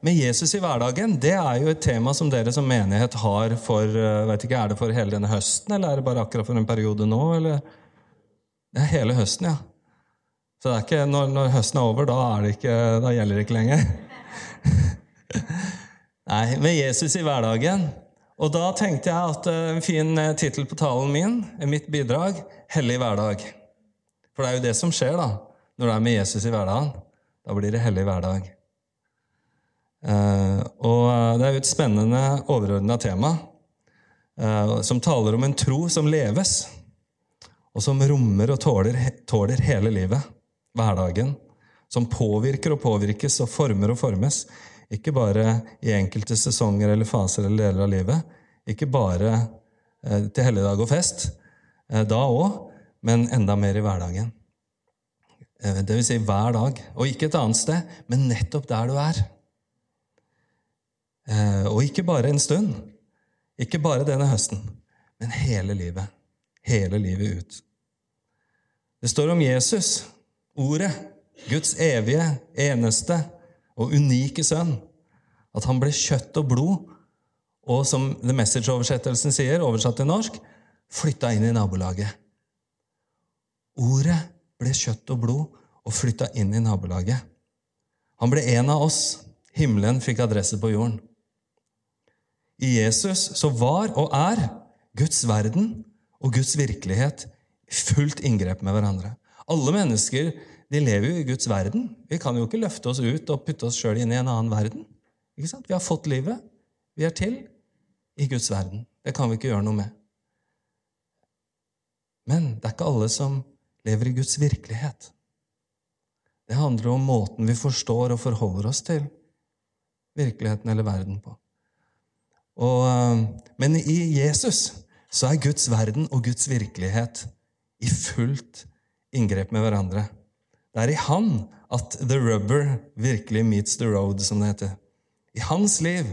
med Jesus i hverdagen, det er jo et tema som dere som menighet har for eh, vet ikke, Er det for hele denne høsten, eller er det bare akkurat for en periode nå? eller? Det er hele høsten, ja. Så det er ikke, når, når høsten er over, da, er det ikke, da gjelder det ikke lenger. Nei, med Jesus i hverdagen. Og da tenkte jeg at eh, en fin eh, tittel på talen min, mitt bidrag, 'Hellig hverdag'. For det er jo det som skjer da, når du er med Jesus i hverdagen. Da blir det hellig hverdag. Eh, og det er jo et spennende, overordna tema som taler om en tro som leves, og som rommer og tåler, tåler hele livet, hverdagen. Som påvirker og påvirkes og former og formes. Ikke bare i enkelte sesonger eller faser eller deler av livet. Ikke bare eh, til helligdag og fest, eh, da òg, men enda mer i hverdagen. Eh, det vil si hver dag. Og ikke et annet sted, men nettopp der du er. Eh, og ikke bare en stund. Ikke bare denne høsten, men hele livet. Hele livet ut. Det står om Jesus, ordet, Guds evige, eneste og unike sønn. At han ble kjøtt og blod, og som The Message-oversettelsen sier, oversatt til norsk, flytta inn i nabolaget. Ordet ble kjøtt og blod og flytta inn i nabolaget. Han ble en av oss. Himmelen fikk adresse på jorden. I Jesus så var og er Guds verden og Guds virkelighet fullt inngrep med hverandre. Alle mennesker de lever jo i Guds verden. Vi kan jo ikke løfte oss ut og putte oss sjøl inn i en annen verden. Ikke sant? Vi har fått livet. Vi er til i Guds verden. Det kan vi ikke gjøre noe med. Men det er ikke alle som lever i Guds virkelighet. Det handler om måten vi forstår og forholder oss til virkeligheten eller verden på. Og, eh, men i Jesus så er Guds verden og Guds virkelighet i fullt inngrep med hverandre. Det er i han at the rubber virkelig meets the road, som det heter. I hans liv.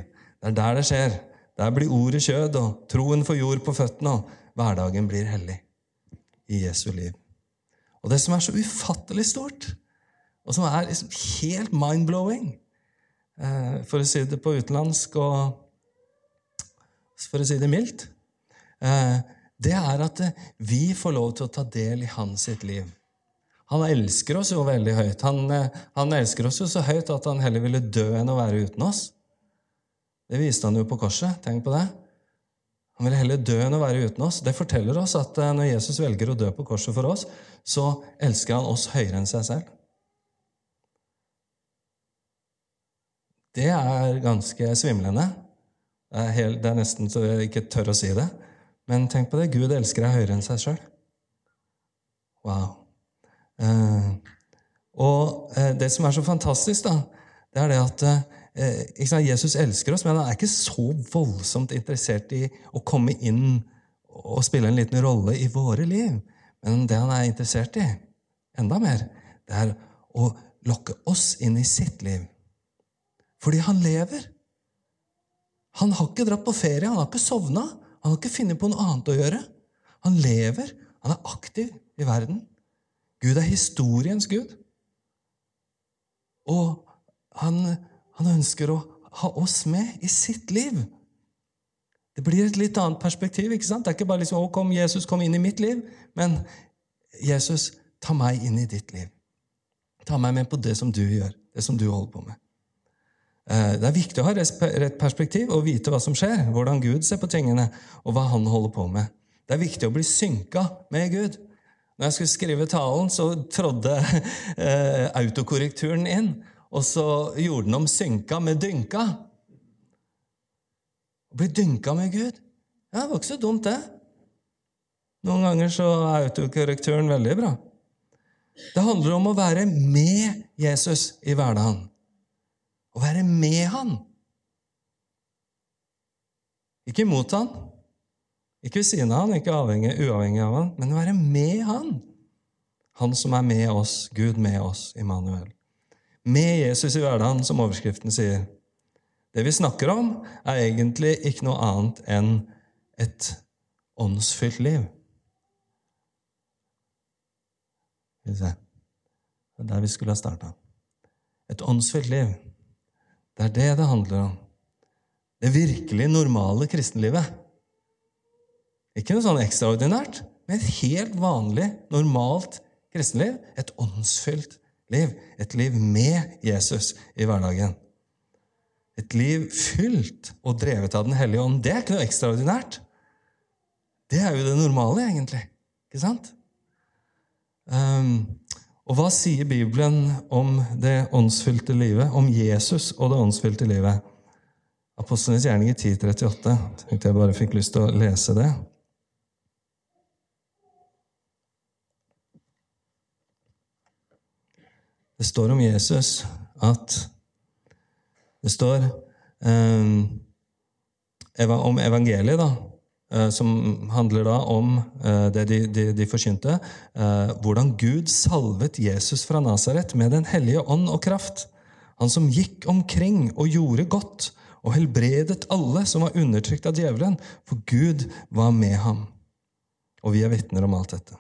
Det er der det skjer. Der blir ordet kjød, og troen får jord på føttene, og hverdagen blir hellig i Jesu liv. Og det som er så ufattelig stort, og som er liksom helt mind-blowing, eh, for å si det på utenlandsk og for å si det mildt, eh, det er at eh, vi får lov til å ta del i hans sitt liv. Han elsker oss jo veldig høyt. Han, eh, han, elsker oss jo så høyt at han heller ville dø enn å være uten oss. Det viste han jo på korset. Tenk på det. Han ville heller dø enn å være uten oss. Det forteller oss at når Jesus velger å dø på korset for oss, så elsker han oss høyere enn seg selv. Det er ganske svimlende. Er, helt, det er, nesten så jeg ikke tør å si det. Men tenk på det. Gud elsker deg høyere enn seg sjøl. Wow. Eh, og eh, det som er så fantastisk, da, det er det at eh, sant, Jesus elsker oss, men han er ikke så voldsomt interessert i å komme inn og spille en liten rolle i våre liv. Men det han er interessert i, enda mer, det er å lokke oss inn i sitt liv. Fordi han lever. Han har ikke dratt på ferie, han har ikke sovna. Han har ikke funnet på noe annet å gjøre. Han lever, han er aktiv i verden. Gud er historiens Gud. Og han, han ønsker å ha oss med i sitt liv. Det blir et litt annet perspektiv. ikke sant? Det er ikke bare liksom, å, kom, Jesus, kom inn i mitt liv. Men Jesus, ta meg inn i ditt liv. Ta meg med på det som du gjør, det som du holder på med. Eh, det er viktig å ha rett perspektiv og vite hva som skjer, hvordan Gud ser på tingene, og hva han holder på med. Det er viktig å bli synka med Gud. Når jeg skulle skrive talen, så trådde eh, autokorrekturen inn, og så gjorde den om synka med dynka. Å bli dynka med Gud ja, Det var ikke så dumt, det. Noen ganger så er autokorrekturen veldig bra. Det handler om å være med Jesus i hverdagen. Å være med han. Ikke mot han, ikke ved siden av han, ikke avhengig, uavhengig av han, men å være med han. Han som er med oss, Gud med oss, Immanuel. Med Jesus i hverdagen, som overskriften sier. Det vi snakker om, er egentlig ikke noe annet enn et åndsfylt liv. Det er der vi skulle ha starta. Et åndsfylt liv. Det er det det handler om. Det virkelig normale kristenlivet. Ikke noe sånn ekstraordinært, men et helt vanlig, normalt kristenliv. Et åndsfylt liv. Et liv med Jesus i hverdagen. Et liv fylt og drevet av Den hellige ånd. Det er ikke noe ekstraordinært. Det er jo det normale, egentlig. Ikke sant? Um, og hva sier Bibelen om det åndsfylte livet? Om Jesus og det åndsfylte livet? Apostlenes gjerning i 1038. Tenkte jeg bare fikk lyst til å lese det. Det står om Jesus at Det står um, om evangeliet, da, som handler da om uh, det de, de, de forkynte. Uh, hvordan Gud salvet Jesus fra Nasaret med Den hellige ånd og kraft. Han som gikk omkring og gjorde godt og helbredet alle som var undertrykt av djevelen, for Gud var med ham. Og vi er vitner om alt dette.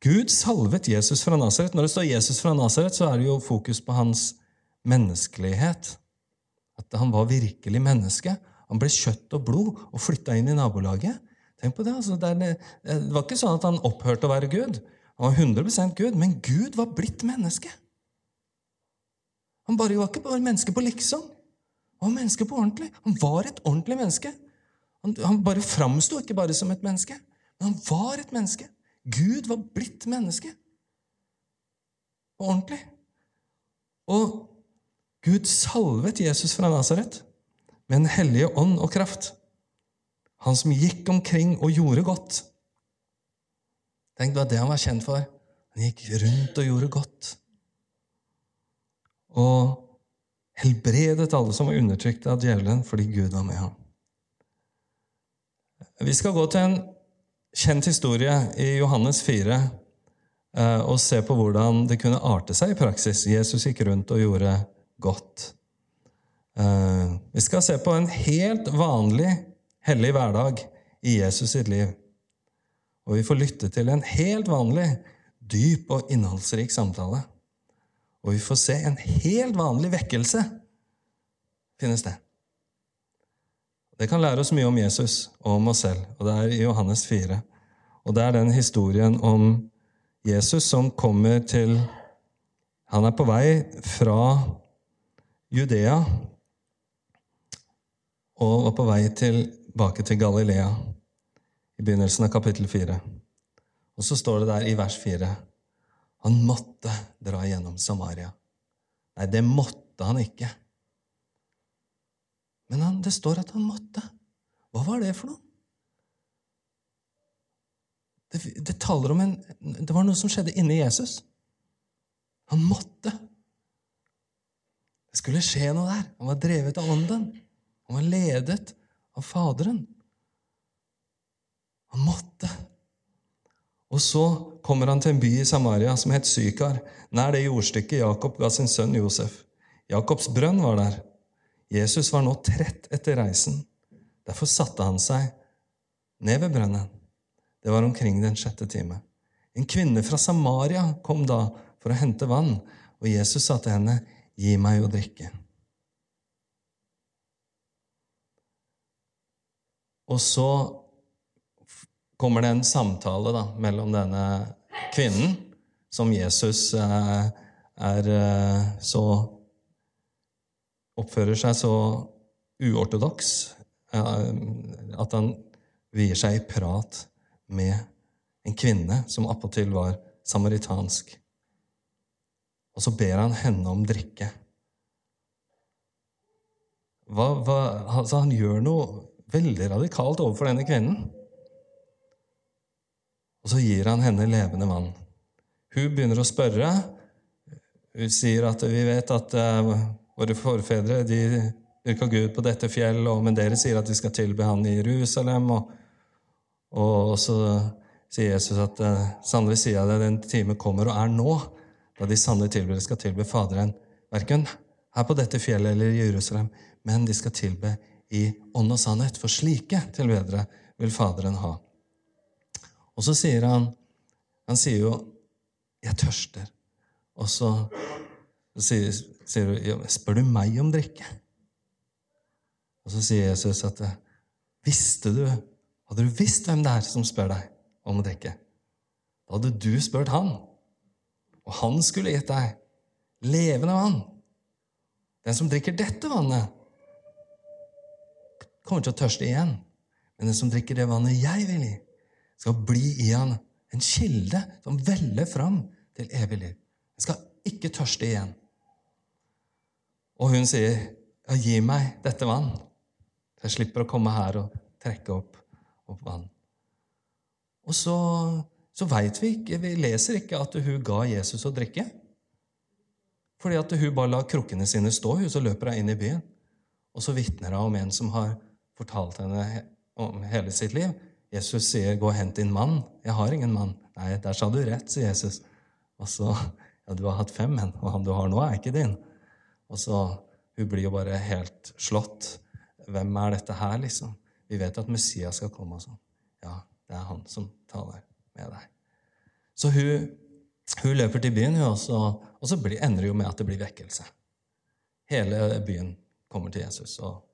Gud salvet Jesus fra Nasaret. Når det står Jesus fra Nasaret, så er det jo fokus på hans menneskelighet. At han var virkelig menneske. Han ble kjøtt og blod og flytta inn i nabolaget. Tenk på Det altså, det, var ikke sånn at han opphørte å være Gud. Han var 100 Gud, men Gud var blitt menneske. Han bare var ikke bare menneske på liksom. Han var menneske på ordentlig. Han var et ordentlig menneske. Han, han bare framsto ikke bare som et menneske, men han var et menneske. Gud var blitt menneske. Og ordentlig. Og Gud salvet Jesus fra Nasaret med en hellige ånd og kraft. Han som gikk omkring og gjorde godt. Tenk, Det var det han var kjent for. Han gikk rundt og gjorde godt. Og helbredet alle som var undertrykt av djevelen, fordi Gud var med ham. Vi skal gå til en kjent historie i Johannes 4 eh, og se på hvordan det kunne arte seg i praksis. Jesus gikk rundt og gjorde godt. Eh, vi skal se på en helt vanlig hellig hverdag i Jesus sitt liv. Og vi får lytte til en helt vanlig, dyp og innholdsrik samtale. Og vi får se en helt vanlig vekkelse finne sted. Det kan lære oss mye om Jesus og om oss selv, og det er i Johannes 4. Og det er den historien om Jesus som kommer til Han er på vei fra Judea og var på vei tilbake til Galilea i begynnelsen av kapittel 4. Og så står det der i vers 4 han måtte dra gjennom Samaria. Nei, det måtte han ikke. Men han, det står at han måtte. Hva var det for noe? Det, det, taler om en Det var noe som skjedde inni Jesus. Han måtte. Det skulle skje noe der. Han var drevet av Ånden. Han var ledet av Faderen. Han måtte. Og så kommer han til en by i Samaria som het Sykar, nær det jordstykket Jakob ga sin sønn Josef. Jakobs brønn var der. Jesus var nå trett etter reisen. Derfor satte han seg ned ved brønnen. Det var omkring den sjette time. En kvinne fra Samaria kom da for å hente vann, og Jesus sa til henne, 'Gi meg å drikke'. Og så kommer det en samtale da, mellom denne kvinnen, som Jesus eh, er eh, så oppfører seg så uortodoks eh, at han vier seg i prat med en kvinne som appåtil var samaritansk. Og så ber han henne om drikke. Hva, hva, altså han gjør noe veldig radikalt overfor denne kvinnen. Og så gir han henne levende vann. Hun begynner å spørre. Hun sier at vi vet at uh, Våre forfedre de dyrka Gud på dette fjellet, men dere sier at de skal tilbe Han i Jerusalem. Og, og så sier Jesus at uh, sannelig sier jeg det, den time kommer og er nå, da de sanne tilbedere skal tilbe Faderen, verken her på dette fjellet eller i Jerusalem, men de skal tilbe i ånd og sannhet, for slike tilbedere vil Faderen ha. Og så sier han Han sier jo 'Jeg tørster'. Og så sier, sier du, spør du meg om drikke? Og så sier Jesus at visste du, hadde du visst hvem det er som spør deg om å drikke, da hadde du spurt han, og han skulle gitt deg levende vann. Den som drikker dette vannet, kommer til å tørste igjen. Men den som drikker det vannet jeg vil gi, skal bli i han en kilde som veller fram til evig liv. Den skal ikke tørste igjen. Og hun sier, ja, 'Gi meg dette vann', så jeg slipper å komme her og trekke opp, opp vann. Og så, så veit vi ikke, vi leser ikke at hun ga Jesus å drikke. Fordi at hun bare lar krukkene sine stå, hun, så løper hun inn i byen. Og så vitner hun om en som har fortalt henne om hele sitt liv. Jesus sier, 'Gå og hent din mann.' 'Jeg har ingen mann.' 'Nei, der sa du rett', sier Jesus. Og så 'Ja, du har hatt fem menn, og han du har nå, er ikke din.' Og så Hun blir jo bare helt slått. Hvem er dette her, liksom? Vi vet at Messias skal komme og sånn. Ja, det er han som taler med deg. Så hun, hun løper til byen, hun også, og så blir, ender det jo med at det blir vekkelse. Hele byen kommer til Jesus. og.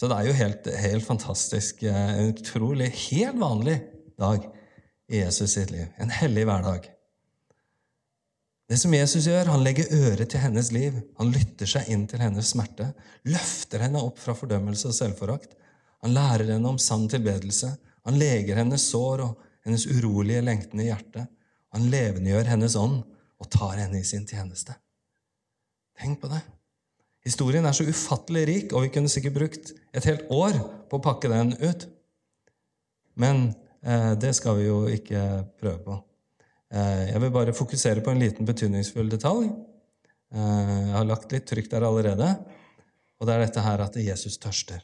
Så det er jo helt, helt fantastisk. En utrolig helt vanlig dag i Jesus sitt liv. En hellig hverdag. Det som Jesus gjør, Han legger øret til hennes liv. Han lytter seg inn til hennes smerte. Løfter henne opp fra fordømmelse og selvforakt. Han lærer henne om sann tilbedelse. Han leger hennes sår og hennes urolige, lengtende hjerte. Han levendegjør hennes ånd og tar henne i sin tjeneste. Tenk på det. Historien er så ufattelig rik, og vi kunne sikkert brukt et helt år på å pakke den ut. Men eh, det skal vi jo ikke prøve på. Eh, jeg vil bare fokusere på en liten betydningsfull detalj. Eh, jeg har lagt litt trykk der allerede, og det er dette her at Jesus tørster.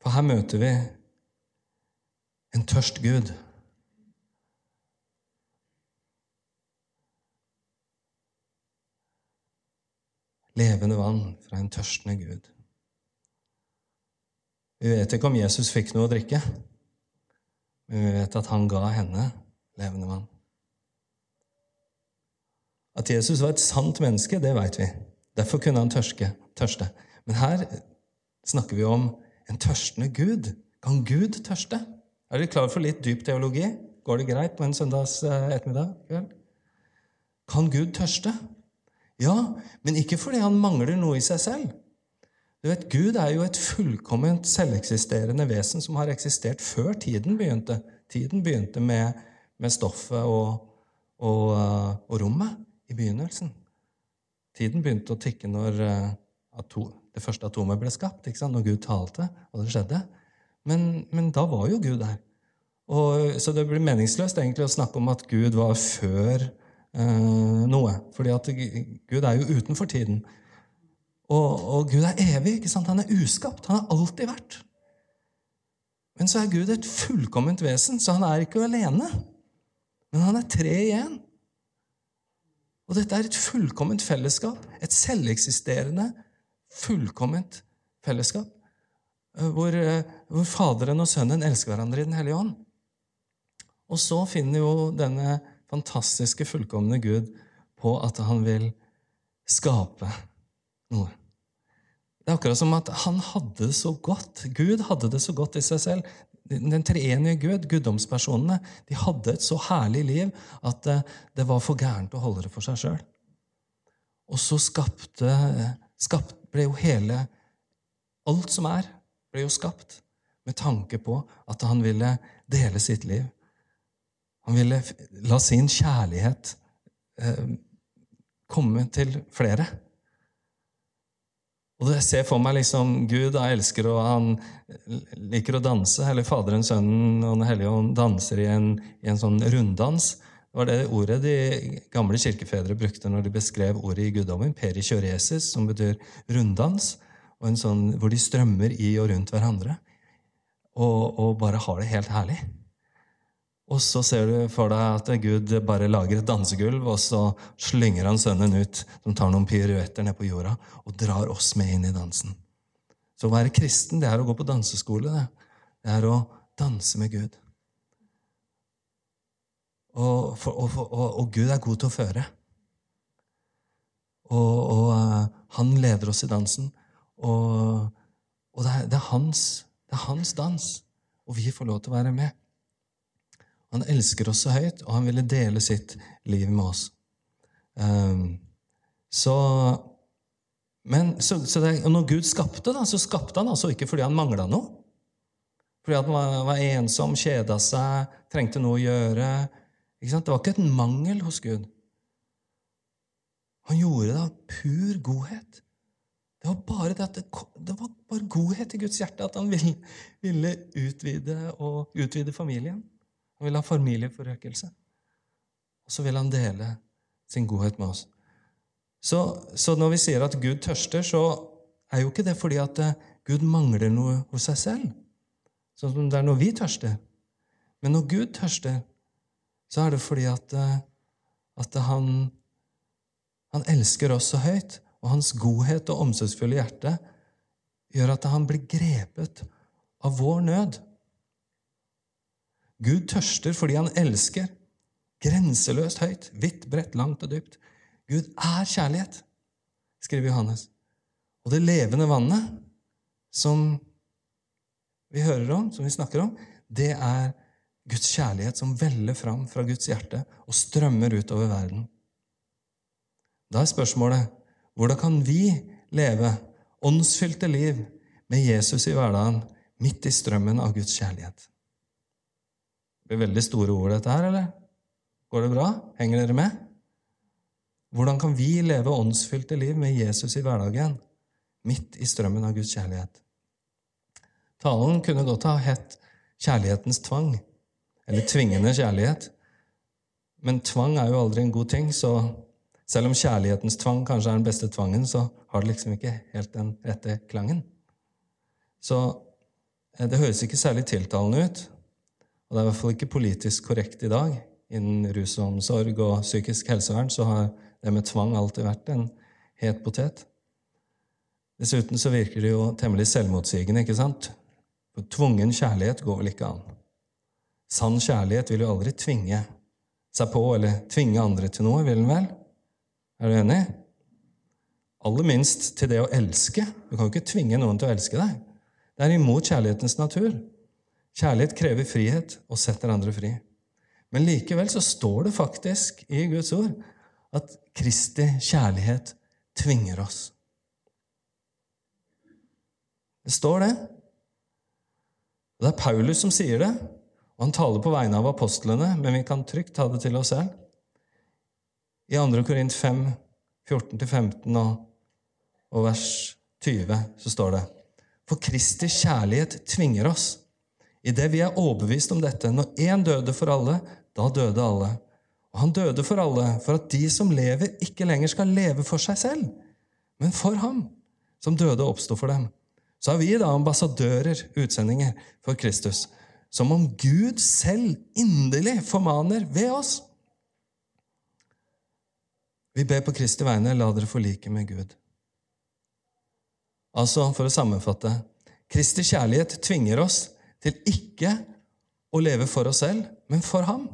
For her møter vi en tørst Gud. Levende vann fra en tørstende Gud. Vi vet ikke om Jesus fikk noe å drikke, men vi vet at han ga henne levende vann. At Jesus var et sant menneske, det vet vi. Derfor kunne han tørske, tørste. Men her snakker vi om en tørstende Gud. Kan Gud tørste? Er dere klar for litt dyp teologi? Går det greit på en søndags eh, ettermiddag? Kan Gud tørste? Ja, men ikke fordi han mangler noe i seg selv. Du vet, Gud er jo et fullkomment selveksisterende vesen som har eksistert før tiden begynte. Tiden begynte med, med stoffet og, og, og, rommet i begynnelsen. Tiden begynte å tikke når uh, atom, det første atomet ble skapt, når Gud talte, og det skjedde. Men, men da var jo Gud der. Og, så det blir meningsløst egentlig å snakke om at Gud var før eh, noe. Fordi at Gud er jo utenfor tiden. Og, og, Gud er evig. ikke sant? Han er uskapt. Han har alltid vært. Men så er Gud et fullkomment vesen, så han er ikke alene. Men han er tre igjen. Og dette er et fullkomment fellesskap. Et selveksisterende, fullkomment fellesskap. Eh, hvor, eh, hvor Faderen og Sønnen elsker hverandre i Den hellige ånd. Og så finner jo denne fantastiske, fullkomne Gud på at han vil skape noe. Det er akkurat som at han hadde det så godt. Gud hadde det så godt i seg selv. Den treenige Gud, guddomspersonene, de hadde et så herlig liv at det var for gærent å holde det for seg sjøl. Og så skapte, skapt, ble jo hele Alt som er, ble jo skapt med tanke på at han ville dele sitt liv han ville la sin kjærlighet eh, komme til flere. Og Jeg ser for meg liksom Gud jeg elsker, og han liker å danse. Eller Faderen, Sønnen og Den hellige ånd danser i en, i en sånn runddans. Det var det ordet de gamle kirkefedre brukte når de beskrev ordet i guddommen. Perikjøresis, som betyr runddans. Sånn, hvor de strømmer i og rundt hverandre. Og, og bare har det helt herlig. Og så ser du for deg at Gud bare lager et dansegulv, og så slynger han sønnen ut, som tar noen piruetter ned på jorda, og drar oss med inn i dansen. Så å være kristen, det er å gå på danseskole. Det, det er å danse med Gud. Og, for, og, og, og Gud er god til å føre. Og, uh, han leder oss i dansen. Og det, er, det, er hans, det, er, hans, dans. Og vi får lov til å være med. Han elsker oss så høyt, og han ville dele sitt liv med oss. Um, så men så, så det, når Gud skapte, da, så skapte han altså ikke fordi han mangla noe. Fordi han var, var ensom, kjeda seg, trengte noe å gjøre. Det var ikke et mangel hos Gud. Han gjorde det av pur godhet. Det var bare det, det, det var bare godhet i Guds hjerte at han ville, ville utvide, og, utvide familien. Han vil ha familieforøkelse. Og så vil han dele sin godhet med oss. Så, så, når vi sier at Gud tørster, så er jo ikke det fordi at eh, Gud mangler noe hos seg selv. Sånn som det er når vi tørster. Men når Gud tørster, så er det fordi at, eh, at han han elsker oss så høyt, og hans godhet og omsorgsfulle hjerte gjør at han blir grepet av vår nød. Gud tørster fordi han elsker. Grenseløst høyt, vidt, bredt, langt og dypt. Gud er kjærlighet, skriver Johannes. Og det levende vannet som vi hører om, som vi snakker om, det er Guds kjærlighet som veller fram fra Guds hjerte og strømmer utover verden. Da er spørsmålet hvordan kan vi leve åndsfylte liv med Jesus i hverdagen, midt i strømmen av Guds kjærlighet? Blir veldig store ord, dette her, eller? Går det bra? Henger dere med? Hvordan kan vi leve åndsfylte liv med Jesus i hverdagen, midt i strømmen av Guds kjærlighet? Talen kunne godt ha hett 'Kjærlighetens tvang', eller 'Tvingende kjærlighet'. Men tvang er jo aldri en god ting, så selv om kjærlighetens tvang kanskje er den beste tvangen, så har det liksom ikke helt den rette klangen. Så eh, det høres ikke særlig tiltalende ut. Og det er i hvert fall ikke politisk korrekt i dag. Innen rusomsorg og psykisk helsevern så har det med tvang alltid vært en het potet. Dessuten så virker det jo temmelig selvmotsigende, ikke sant? For tvungen kjærlighet går vel ikke an. Sann kjærlighet vil jo aldri tvinge seg på eller tvinge andre til noe, vil den vel? Er du enig? Aller minst til det å elske. Du kan jo ikke tvinge noen til å elske deg. Det er imot kjærlighetens natur. Kjærlighet krever frihet og setter andre fri. Men likevel så står det faktisk i Guds ord at Kristi kjærlighet tvinger oss. Det står det. Det er Paulus som sier det, og han taler på vegne av apostlene, men vi kan trygt ta det til oss selv. I 2. Korint 5, 14-15 og, og vers 20 så står det For Kristi kjærlighet tvinger oss. Idet vi er overbevist om dette, når én døde for alle, da døde alle. Og han døde for alle, for at de som lever, ikke lenger skal leve for seg selv, men for ham, som døde og oppsto for dem. Så er vi da ambassadører, utsendinger, for Kristus, som om Gud selv inderlig formaner ved oss. Vi ber på Kristi vegne, la dere forlike med Gud. Altså, for å sammenfatte Kristi kjærlighet tvinger oss til ikke å leve for oss selv, men for ham,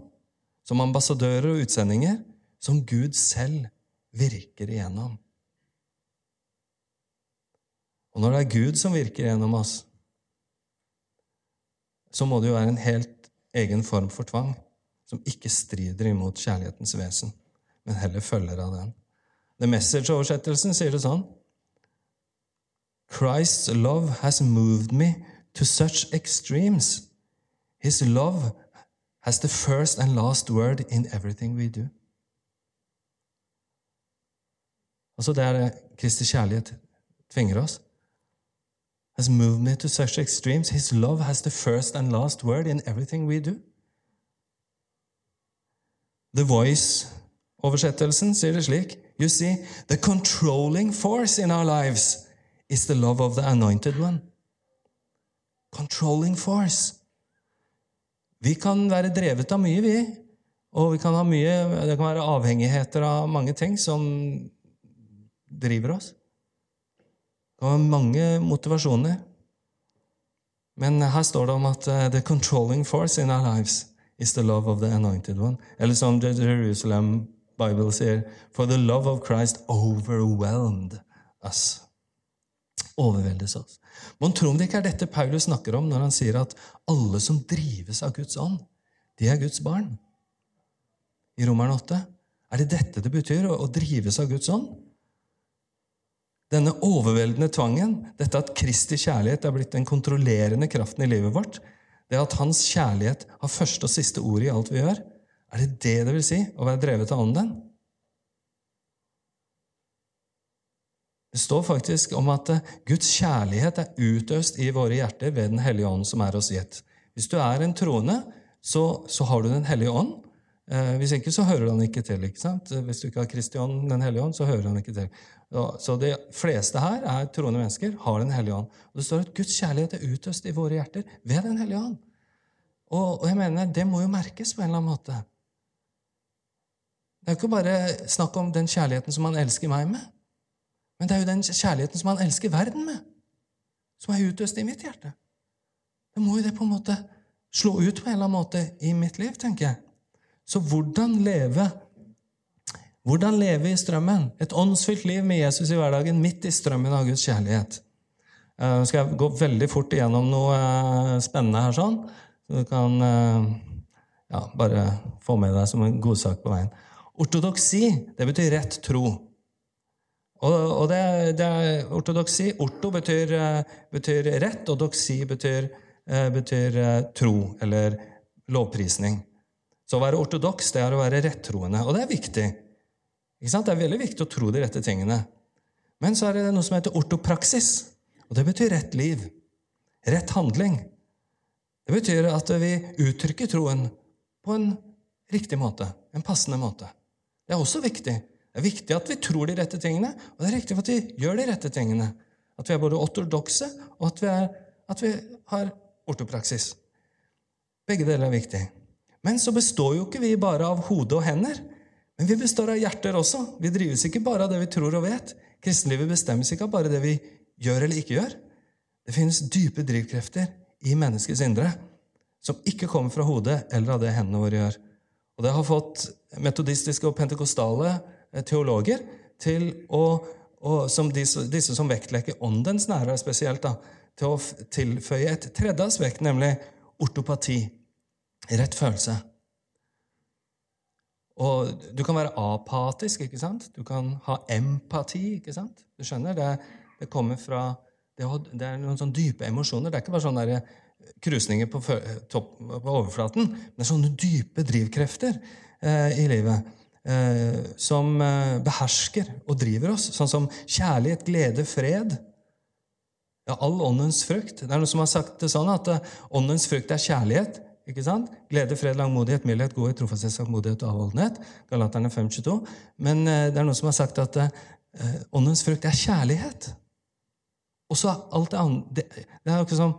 som ambassadører og utsendinger, som Gud selv virker igjennom. Og når det er Gud som virker gjennom oss, så må det jo være en helt egen form for tvang som ikke strider imot kjærlighetens vesen men heller følger av den. The Message-oversettelsen sier det sånn Christ's love has moved me to such extremes. His love has the first and last word in everything we do. Altså Det er det Kristi kjærlighet tvinger oss. Has moved me to such extremes. His love has the first and last word in everything we do. The Voice Oversettelsen sier det slik You see, the controlling force in our lives is the love of the anointed one. Controlling force. Vi kan være drevet av mye, vi. Og vi kan ha mye, det kan være avhengigheter av mange ting som driver oss. Det kan være mange motivasjoner. Men her står det om at uh, the controlling force in our lives is the love of the anointed one. Eller som Jerusalem Bible sier, for the love of Christ overwhelmed us. Overveldes oss. Man tror om det ikke er dette Paulus snakker om når han sier at alle som drives av Guds ånd, de er Guds barn. I Romeren 8. Er det dette det betyr, å, å drives av Guds ånd? Denne overveldende tvangen, dette at Kristi kjærlighet er blitt den kontrollerende kraften i livet vårt, det at Hans kjærlighet har første og siste ord i alt vi gjør, er det det det vil si å være drevet av Ånden? Det står faktisk om at eh, Guds kjærlighet er utøst i våre hjerter ved Den hellige ånd som er oss gitt. Hvis du er en troende, så, så har du Den hellige ånd. Eh, hvis ikke, så hører han ikke til. ikke sant? Hvis du ikke har Kristi ånd, Den hellige ånd, så hører han ikke til. Så de fleste her er troende mennesker, har Den hellige ånd. Og Det står at Guds kjærlighet er utøst i våre hjerter ved Den hellige ånd. Og, og jeg mener, det må jo merkes på en eller annen måte. Det er jo ikke bare snakk om den kjærligheten som han elsker meg med. Men det er jo den kjærligheten som han elsker verden med, som er utøst i mitt hjerte. Da må jo det på en måte slå ut på en eller annen måte i mitt liv, tenker jeg. Så hvordan leve hvordan leve i strømmen? Et åndsfylt liv med Jesus i hverdagen midt i strømmen av Guds kjærlighet. Nå uh, skal jeg gå veldig fort igjennom noe uh, spennende her, sånn. så du kan uh, ja, bare få med deg som en godsak på veien. Ortodoksi det betyr rett tro. Og, og det, det, er ortodoksi Orto betyr, eh, betyr, rett, og doksi betyr, eh, betyr, eh, tro eller lovprisning. Så å være ortodoks det er å være rettroende, og det er viktig. Det er veldig viktig å tro de rette tingene. Men så er det noe som heter ortopraksis, og det betyr rett liv. Rett handling. Det betyr at vi uttrykker troen på en riktig måte, en passende måte. Det er også viktig. Det er viktig at vi tror de rette tingene, og det er riktig at vi gjør de rette tingene. At vi er både ortodokse, og at vi, er, at vi har ortopraksis. Begge deler er viktig. Men så består jo ikke vi bare av hode og hender. Men vi består av hjerter også. Vi drives ikke bare av det vi tror og vet. Kristenlivet bestemmes ikke av bare det vi gjør eller ikke gjør. Det finnes dype drivkrefter i menneskets indre som ikke kommer fra hodet eller av det hendene våre gjør. Og det har fått metodistiske og pentekostale teologer til å, og som disse, disse, som vektlegger åndens nærvær spesielt, da, til å tilføye et tredje aspekt, nemlig ortopati. Rett følelse. Og du kan være apatisk, ikke sant? Du kan ha empati. ikke sant? Du skjønner? Det, det kommer fra det, det, er noen sånne dype emosjoner. Det er ikke bare sånne eh, krusninger på, på, overflaten. Men det er sånne dype drivkrefter eh, i livet eh, som eh, behersker og driver oss, sånn som kjærlighet, glede, fred. Ja, all åndens frukt. Det er noen som har sagt det sånn at eh, åndens frukt er kjærlighet. ikke sant? Glede, fred, langmodighet, mildhet, godhet, trofasthet, sakmodighet og avholdenhet. Galaterne 5.22. Men eh, det er noen som har sagt at eh, åndens frukt er kjærlighet. Og så er alt det andre Det, er akkurat som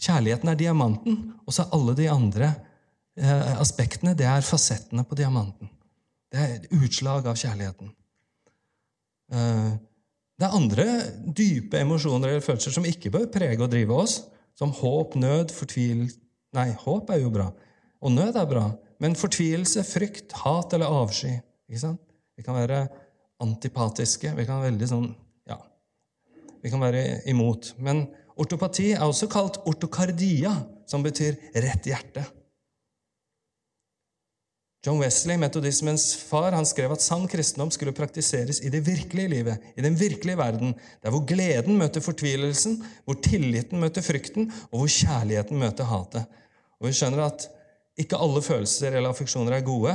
kjærligheten er diamanten, og så er alle de andre eh, aspektene det er fasettene på diamanten. Det er et utslag av kjærligheten. Eh, det er andre dype emosjoner eller følelser som ikke bør prege og drive oss, som håp, nød, fortvilelse Nei, håp er jo bra, og nød er bra, men fortvilelse, frykt, hat eller avsky ikke sant? Vi kan være antipatiske. Vi kan være veldig sånn Ja, vi kan være imot. Men ortopati er også kalt ortokardia, som betyr rett hjerte. John Wesley, metodismens far, han skrev at sann kristendom skulle praktiseres i det virkelige livet, i den virkelige verden, der hvor gleden møter fortvilelsen, hvor tilliten møter frykten, og hvor kjærligheten møter hatet. Og vi skjønner at ikke alle følelser eller affeksjoner er gode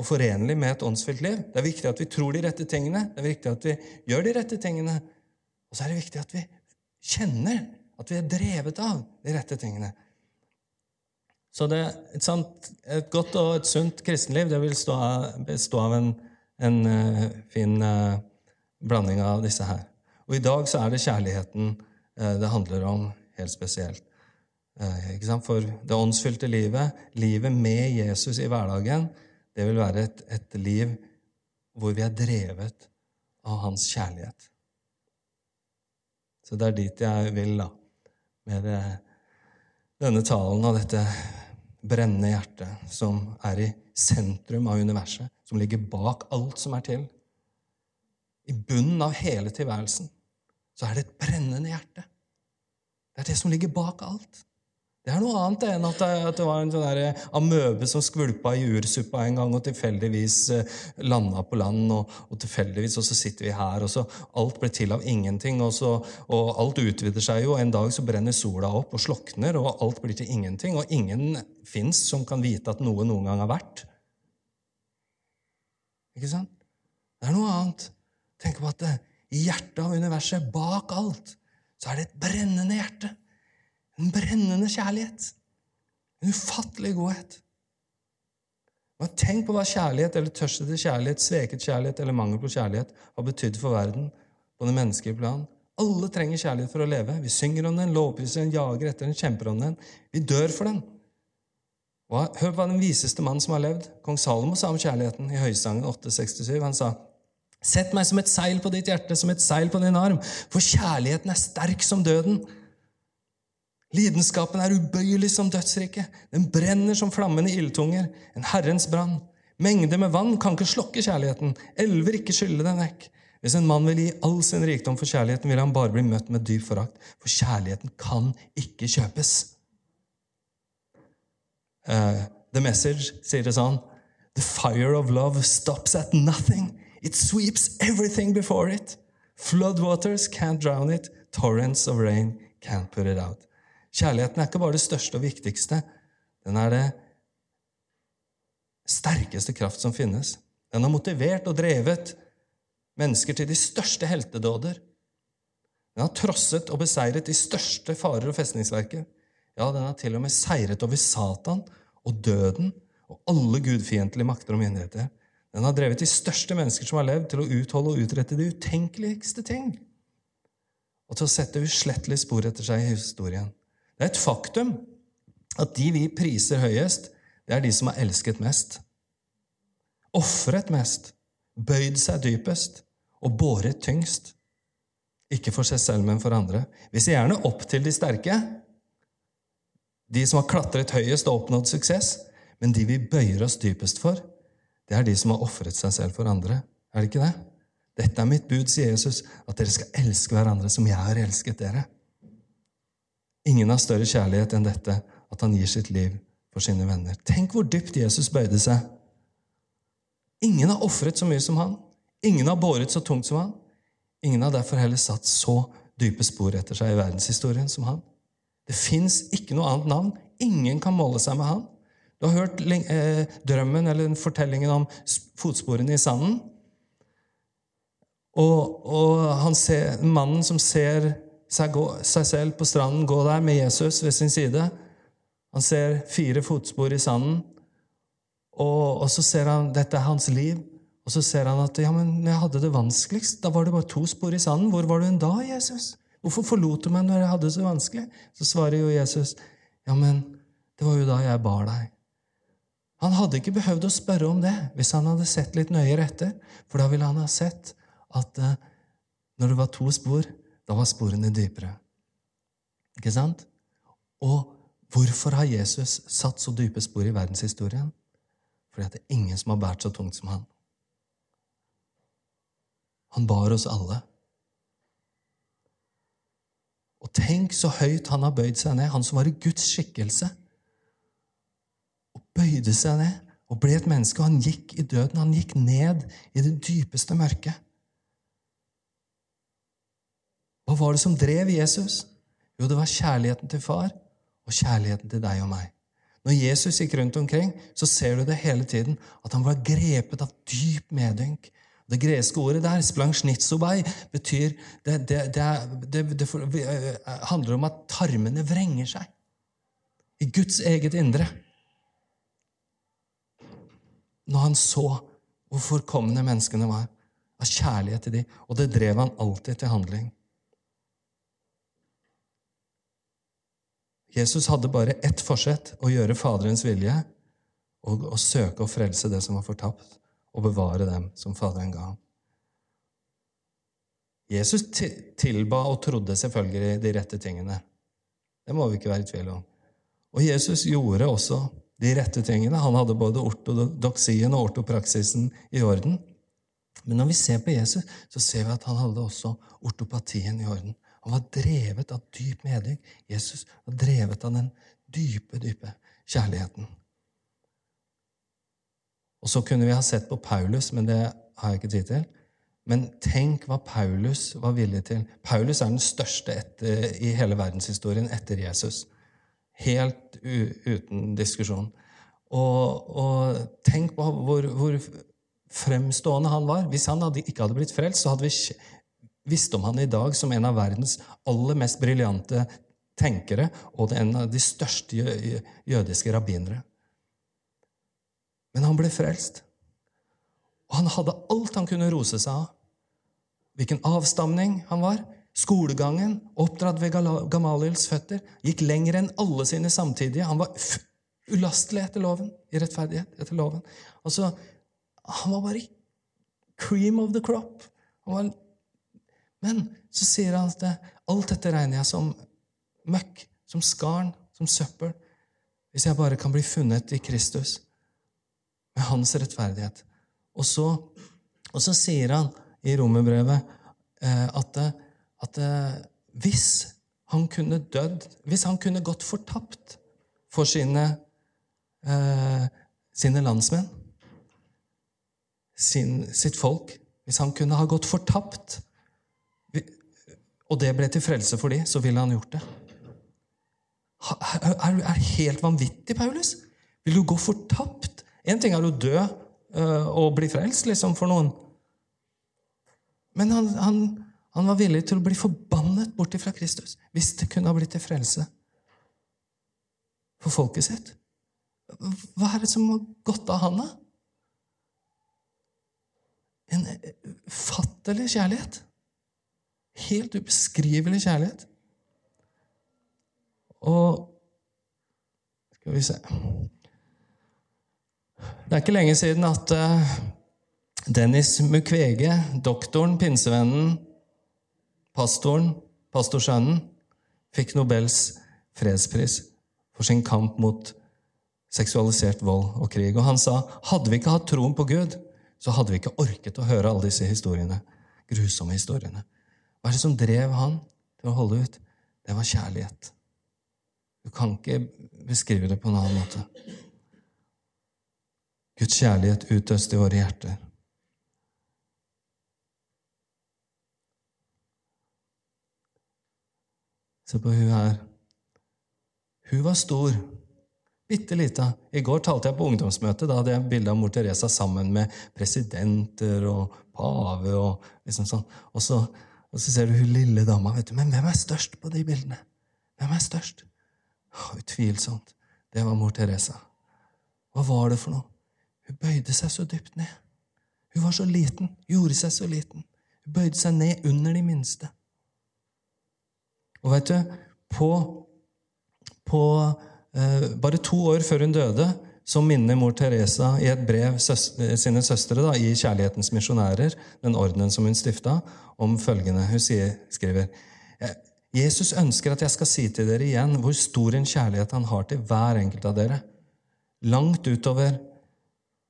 og forenlige med et åndsfylt liv. Det er viktig at vi tror de rette tingene, det er viktig at vi gjør de rette tingene. Og så er det viktig at vi kjenner at vi er drevet av de rette tingene. Så det, et, sant, et, godt og et sunt kristenliv det vil stå bestå av en, en uh, fin uh, blanding av disse her. Og i dag så er det kjærligheten uh, det handler om helt spesielt. For det åndsfylte livet, livet med Jesus i hverdagen, det vil være et, et liv hvor vi er drevet av hans kjærlighet. Så det er dit jeg vil, da, med det, denne talen og dette brennende hjerte som er i sentrum av universet, som ligger bak alt som er til. I bunnen av hele tilværelsen så er det et brennende hjerte. Det er det som ligger bak alt. Det er noe annet enn at det, at det var en sånn der amøbe som skvulpa i ursuppa en gang og tilfeldigvis eh, landa på land, og, og, tilfeldigvis, og så sitter vi her, og så alt blir til av ingenting, og, så, og alt utvider seg jo, og en dag så brenner sola opp og slokner, og alt blir til ingenting, og ingen fins som kan vite at noe noen gang har vært. Ikke sant? Det er noe annet. Tenk på at i hjertet av universet, bak alt, så er det et brennende hjerte. En brennende kjærlighet. En ufattelig godhet. Men tenk på hva kjærlighet eller tørst etter kjærlighet, sveket kjærlighet eller mangel på kjærlighet har betydd for verden på den menneskelige plan. Alle trenger kjærlighet for å leve. Vi synger om den, lovpriser den, jager etter den, kjemper om den. Vi dør for den. Hør hva den viseste mann som har levd, kong Salomo, sa om kjærligheten i Høysangen 867. Han sa, Sett meg som et seil på ditt hjerte, som et seil på din arm, for kjærligheten er sterk som døden. Lidenskapen er ubøyelig som dødsriket. Den brenner som flammende ildtunger, en Herrens brann. Mengder med vann kan ikke slokke kjærligheten, elver ikke skylle den vekk. Hvis en mann vil gi all sin rikdom for kjærligheten, vil han bare bli møtt med dyp forakt, for kjærligheten kan ikke kjøpes. Uh, the Message sier det sånn The fire of love stops at nothing. It sweeps everything before it. Floodwaters can't drown it. Torrents of rain can't put it out. Kjærligheten er ikke bare det største og viktigste. Den er det sterkeste kraft som finnes. Den har motivert og drevet mennesker til de største heltedåder. Den har trosset og beseiret de største farer og festningsverker. Ja, den har til og med seiret over Satan og døden og alle gudfiendtlige makter og myndigheter. Den har drevet de største mennesker som har levd, til å utholde og utrette de utenkeligste ting. Og til å sette uslettelige spor etter seg i historien. Det er et faktum at de vi priser høyest, det er de som har elsket mest. Ofret mest, bøyd seg dypest og båret tyngst. Ikke for seg selv, men for andre. Vi ser gjerne opp til de sterke, de som har klatret høyest og oppnådd suksess. Men de vi bøyer oss dypest for, det er de som har ofret seg selv for andre. Er det ikke det? Dette er mitt bud, sier Jesus, at dere skal elske hverandre som jeg har elsket dere. Ingen har større kjærlighet enn dette, at han gir sitt liv for sine venner. Tenk hvor dypt Jesus bøyde seg. Ingen har ofret så mye som han. Ingen har båret så tungt som han. Ingen har derfor heller satt så dype spor etter seg i verdenshistorien som han. Det fins ikke noe annet navn. Ingen kan måle seg med han. Du har hørt eh, drømmen eller fortellingen om fotsporene i sanden. Og, og ser, mannen som ser seg, selv på stranden gå der med Jesus ved sin side. Han ser fire fotspor i sanden, og, og så ser han dette er hans liv. Og så ser han at ja, men jeg hadde det vanskeligst. Da var det bare to spor i sanden. Hvor var du en da, Jesus? Hvorfor forlot du meg når jeg hadde det så vanskelig? Så svarer jo Jesus, ja, men det var jo da jeg bar deg. Han hadde ikke behøvd å spørre om det hvis han hadde sett litt nøyere etter, for da ville han ha sett at uh, når det var to spor, da var sporene dypere. Ikke sant? Og hvorfor har Jesus satt så dype spor i verdenshistorien? Fordi at det er ingen som har båret så tungt som han. Han bar oss alle. Og tenk så høyt han har bøyd seg ned, han som var i Guds skikkelse. Og bøyde seg ned og ble et menneske. Og han gikk i døden. Han gikk ned i det dypeste mørket. Hva var det som drev Jesus? Jo, det var kjærligheten til far og kjærligheten til deg og meg. Når Jesus gikk rundt omkring, så ser du det hele tiden, at han var grepet av dyp medynk. Det greske ordet der, splangsnitsobai, betyr det, det, det, det, handler om at tarmene vrenger seg. I Guds eget indre. Når han så hvor forkomne menneskene var, av kjærlighet til dem, og det drev han alltid til handling. Jesus hadde bare ett forsett å gjøre Faderens vilje og å søke å frelse det som var fortapt, og bevare dem som Faderen ga ham. Jesus tilba og trodde selvfølgelig de rette tingene. Det må vi ikke være i tvil om. Og Jesus gjorde også de rette tingene. Han hadde både ortodoksien og ortopraksisen i orden. Men når vi ser på Jesus, så ser vi at han hadde også ortopatien i orden. Han var drevet av dyp medlykk. Jesus var drevet av den dype, dype kjærligheten. Og så kunne vi ha sett på Paulus, men det har jeg ikke tid til. Men tenk hva Paulus var villig til. Paulus er den største etter, i hele verdenshistorien etter Jesus. Helt uten diskusjon. Og, og tenk på hvor, hvor, fremstående han var. Hvis han hadde, ikke hadde blitt frelst, så hadde vi visst om han i dag som en av verdens aller mest briljante tenkere og en av de største jødiske rabbinere. Men han ble frelst. Og han hadde alt han kunne rose seg av. Hvilken avstamning han var. Skolegangen, oppdratt ved Gamaliels føtter, gikk lenger enn alle sine samtidige. Han var ulastelig etter loven, i rettferdighet etter loven. Altså, Han var bare cream of the crop. Han Var, men så sier han at alt dette regner jeg som møkk, som skarn, som søppel, hvis jeg bare kan bli funnet i Kristus, med hans rettferdighet. Og så, og så sier han i romerbrevet eh, at, at hvis han kunne dødd Hvis han kunne gått fortapt for sine, eh, sine landsmenn, sin, sitt folk Hvis han kunne ha gått fortapt, og det ble til frelse for dem, så ville han gjort det. Er du helt vanvittig, Paulus? Vil du gå fortapt? Én ting er å dø uh, og bli frelst, liksom, for noen. Men han, han, han, var villig til å bli forbannet bort fra Kristus hvis det kunne ha blitt til frelse for folket sitt. Hva er det som har gått av han, da? En ufattelig kjærlighet. Helt ubeskrivelig kjærlighet. Og Skal vi se Det er ikke lenge siden at uh, Dennis Mukwege, doktoren, pinsevennen, pastoren, pastorsønnen, fikk Nobels fredspris for sin kamp mot seksualisert vold og krig. Og han sa hadde vi ikke hatt troen på Gud, så hadde vi ikke orket å høre alle disse historiene. Grusomme historiene. Hva er det som drev han til å holde ut? Det var kjærlighet. Du kan ikke beskrive det på en annen måte. Guds kjærlighet utøst i våre hjerter. Se på hun her. Hun var stor. Bitte lita. I går talte jeg på ungdomsmøtet. Da hadde jeg bilde av mor Teresa sammen med presidenter og pave. Og liksom sånn. Og så, og så ser du hun lille dama. vet du, Men hvem er størst på de bildene? Hvem er størst? Utvilsomt. Det var mor Teresa. Hva var det for noe? Hun bøyde seg så dypt ned. Hun var så liten, gjorde seg så liten. Hun bøyde seg ned under de minste. Og vet du, på, på eh, Bare to år før hun døde, så minner mor Teresa i et brev søs sine søstre da, i Kjærlighetens misjonærer, den ordenen som hun stifta, om følgende. Hun sier, skriver Jesus ønsker at jeg skal si til dere igjen hvor stor en kjærlighet han har til hver enkelt av dere. Langt utover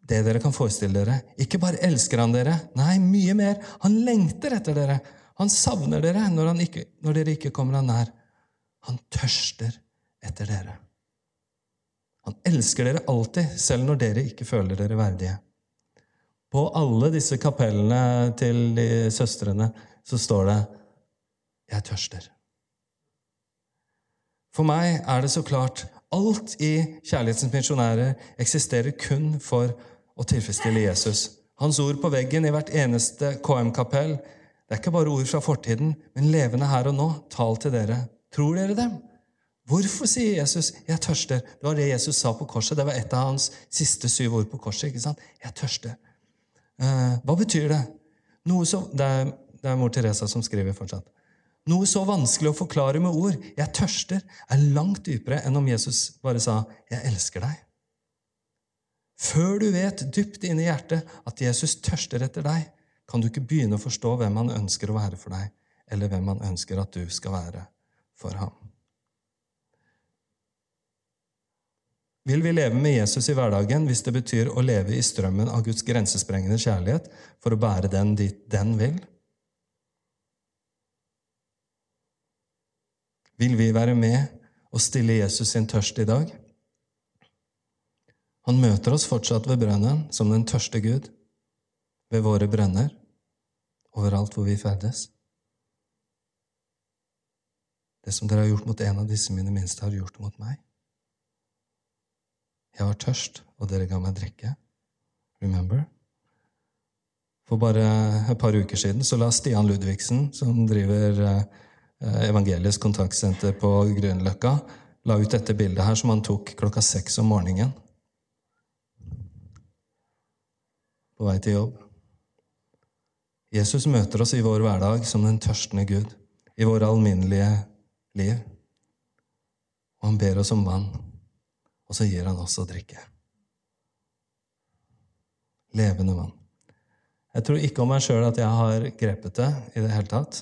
det dere kan forestille dere. Ikke bare elsker han dere, nei, mye mer. Han lengter etter dere. Han savner dere når, ikke, når dere ikke kommer han nær. Han tørster etter dere. Han elsker dere alltid, selv når dere ikke føler dere verdige. På alle disse kapellene til de søstrene så står det 'Jeg tørster'. For meg er det så klart alt i Kjærlighetens misjonærer eksisterer kun for å tilfredsstille Jesus. Hans ord på veggen i hvert eneste KM-kapell det er ikke bare ord fra fortiden, men levende her og nå, tal til dere. Tror dere dem? Hvorfor sier Jesus 'jeg tørster'? Det var det Jesus sa på korset. Det var et av hans siste syv ord på korset. ikke sant? 'Jeg tørster'. Eh, hva betyr det? Noe så, det, er, det er mor Teresa som skriver fortsatt. Noe så vanskelig å forklare med ord, 'jeg tørster', er langt dypere enn om Jesus bare sa 'jeg elsker deg'. Før du vet dypt inne i hjertet at Jesus tørster etter deg, kan du ikke begynne å forstå hvem han ønsker å være for deg, eller hvem han ønsker at du skal være for ham. Vil vi leve med Jesus i hverdagen hvis det betyr å leve i strømmen av Guds grensesprengende kjærlighet for å bære den dit den vil? Vil vi være med og stille Jesus sin tørst i dag? Han møter oss fortsatt ved brønnen som den tørste Gud, ved våre brønner, overalt hvor vi ferdes. Det som dere har gjort mot en av disse mine minste, har gjort mot meg. Jeg var tørst, og dere ga meg drikke. Remember? For bare et par uker siden så la Stian Ludvigsen, som driver eh, Evangelisk kontaktsenter på Grünerløkka, la ut dette bildet her som han tok klokka seks om morgenen. På vei til jobb. Jesus møter oss i vår hverdag som den tørstende Gud, i våre alminnelige liv. Og han ber oss om vann, og så gir han oss å drikke. Levende vann. Jeg tror ikke om meg sjøl at jeg har grepet det i det hele tatt.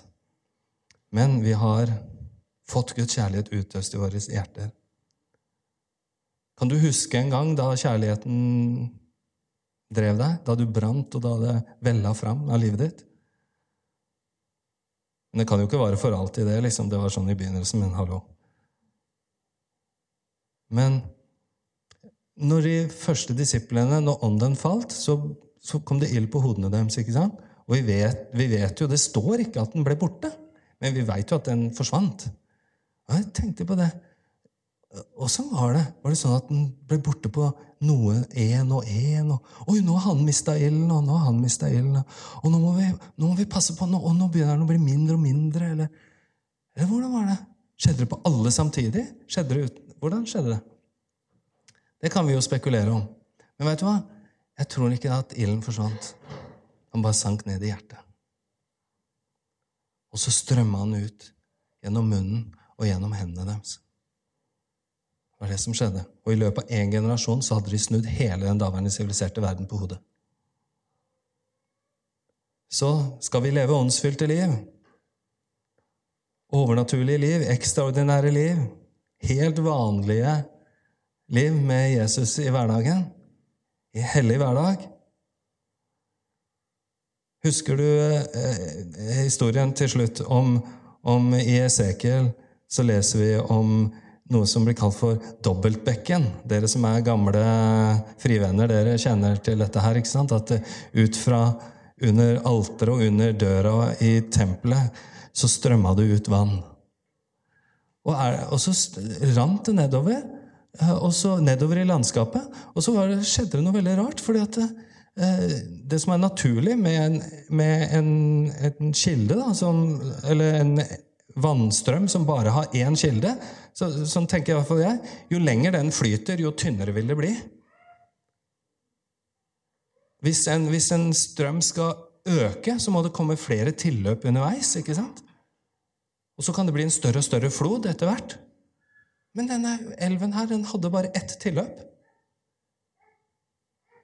Men vi har fått Guds kjærlighet utøst i våre hjerter. Kan du huske en gang da kjærligheten drev deg, da du brant, og da det vella fram av livet ditt? Men det kan jo ikke vare for alltid, det. liksom. Det var sånn i begynnelsen, men hallo. Men når de første disiplene, når ånden falt, så, så kom det ild på hodene deres. ikke sant? Og vi vet, vi vet, jo, Det står ikke at den ble borte, men vi veit jo at den forsvant. Og jeg tenkte på det. Åssen var det? Var det sånn at den ble borte på noe én og én? Og, Oi, nå har han mista ilden, og nå har han mista ilden. Og nå må, vi, nå må vi passe på, nå, og nå begynner den å bli mindre og mindre. Eller, eller hvordan var det? Skjedde det på alle samtidig? Skjedde det uten, hvordan skjedde det? Det kan vi jo spekulere om. Men vet du hva? Jeg tror ikke at ilden forsvant. Han bare sank ned i hjertet. Og så strømma han ut gjennom munnen og gjennom hendene deres. Det var det som skjedde. Og i løpet av én generasjon så hadde de snudd hele den daværende siviliserte verden på hodet. Så skal vi leve åndsfylte liv. Overnaturlige liv, ekstraordinære liv. Helt vanlige liv med Jesus i hverdagen. I hellig hverdag. Husker du eh, historien til slutt om, om i Esekiel? Så leser vi om noe som blir kalt for dobbeltbekken. Dere som er gamle frivenner, dere kjenner til dette her. ikke sant? At ut fra under alteret og under døra i tempelet så strømma det ut vann. Og, er, og så rant det nedover, eh, og så nedover i landskapet. Og så det, skjedde det noe veldig rart. fordi at det, eh, det som er naturlig med en, med en, en kilde, da, som, eller en vannstrøm som bare har én kilde, så, sånn tenker i hvert fall jeg, jo lenger den flyter, jo tynnere vil det bli. Hvis en, hvis en strøm skal øke, så må det komme flere tilløp underveis. ikke sant? Og så kan det bli en større og større flod etter hvert. Men denne elven her, den hadde bare ett tilløp.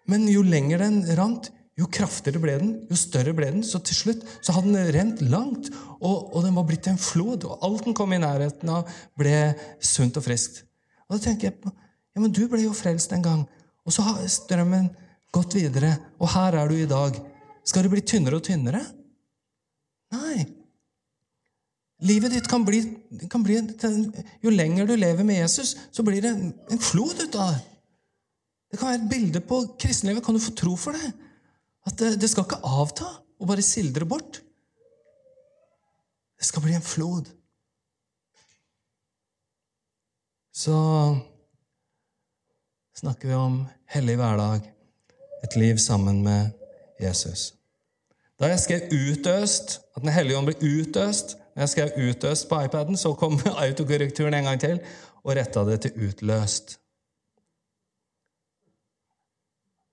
Men jo lenger den rant, jo kraftigere ble den, jo større ble den. Så til slutt så hadde den rent langt, og, og, den var blitt en flod. Og alt den kom i nærheten av, ble sunt og friskt. Og da tenker jeg på ja, men du ble jo frelst en gang, og så har strømmen gått videre, og her er du i dag. Skal du bli tynnere og tynnere? Nei. Livet ditt kan bli, kan bli Jo lenger du lever med Jesus, så blir det en flod ut av det. Det kan være et bilde på kristenlivet. Kan du få tro for det? At det, det skal ikke avta og bare sildre bort. Det skal bli en flod. Så snakker vi om hellig hverdag, et liv sammen med Jesus. Da jeg skrev 'utøst', at Den hellige ånd blir utøst Når jeg skrev 'utøst' på iPaden, så kom autokorrekturen en gang til og retta det til 'utløst'.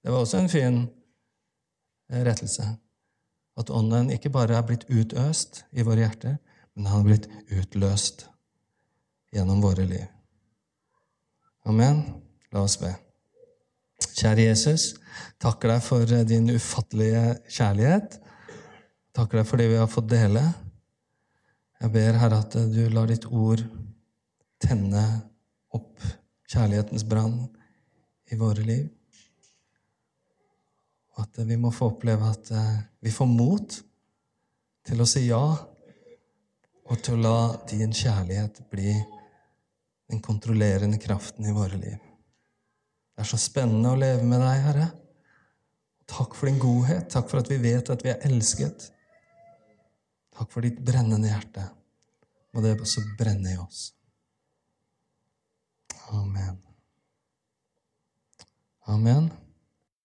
Det var også en fin rettelse. At Ånden ikke bare er blitt utøst i våre hjerter, men han er blitt utløst gjennom våre liv. Amen. La oss be. Kjære Jesus, takker deg for din ufattelige kjærlighet. Takker deg for det vi har fått dele. Jeg ber, Herre, at du lar ditt ord tenne opp kjærlighetens brann i våre liv. Og at vi må få oppleve at eh, vi får mot til å si ja, og til å la din kjærlighet bli den kontrollerende kraften i våre liv. Det er så spennende å leve med deg, Herre. Takk for din godhet. Takk for at vi vet at vi er elsket. Takk for ditt brennende hjerte. Må det også brenne i oss. Amen. Amen.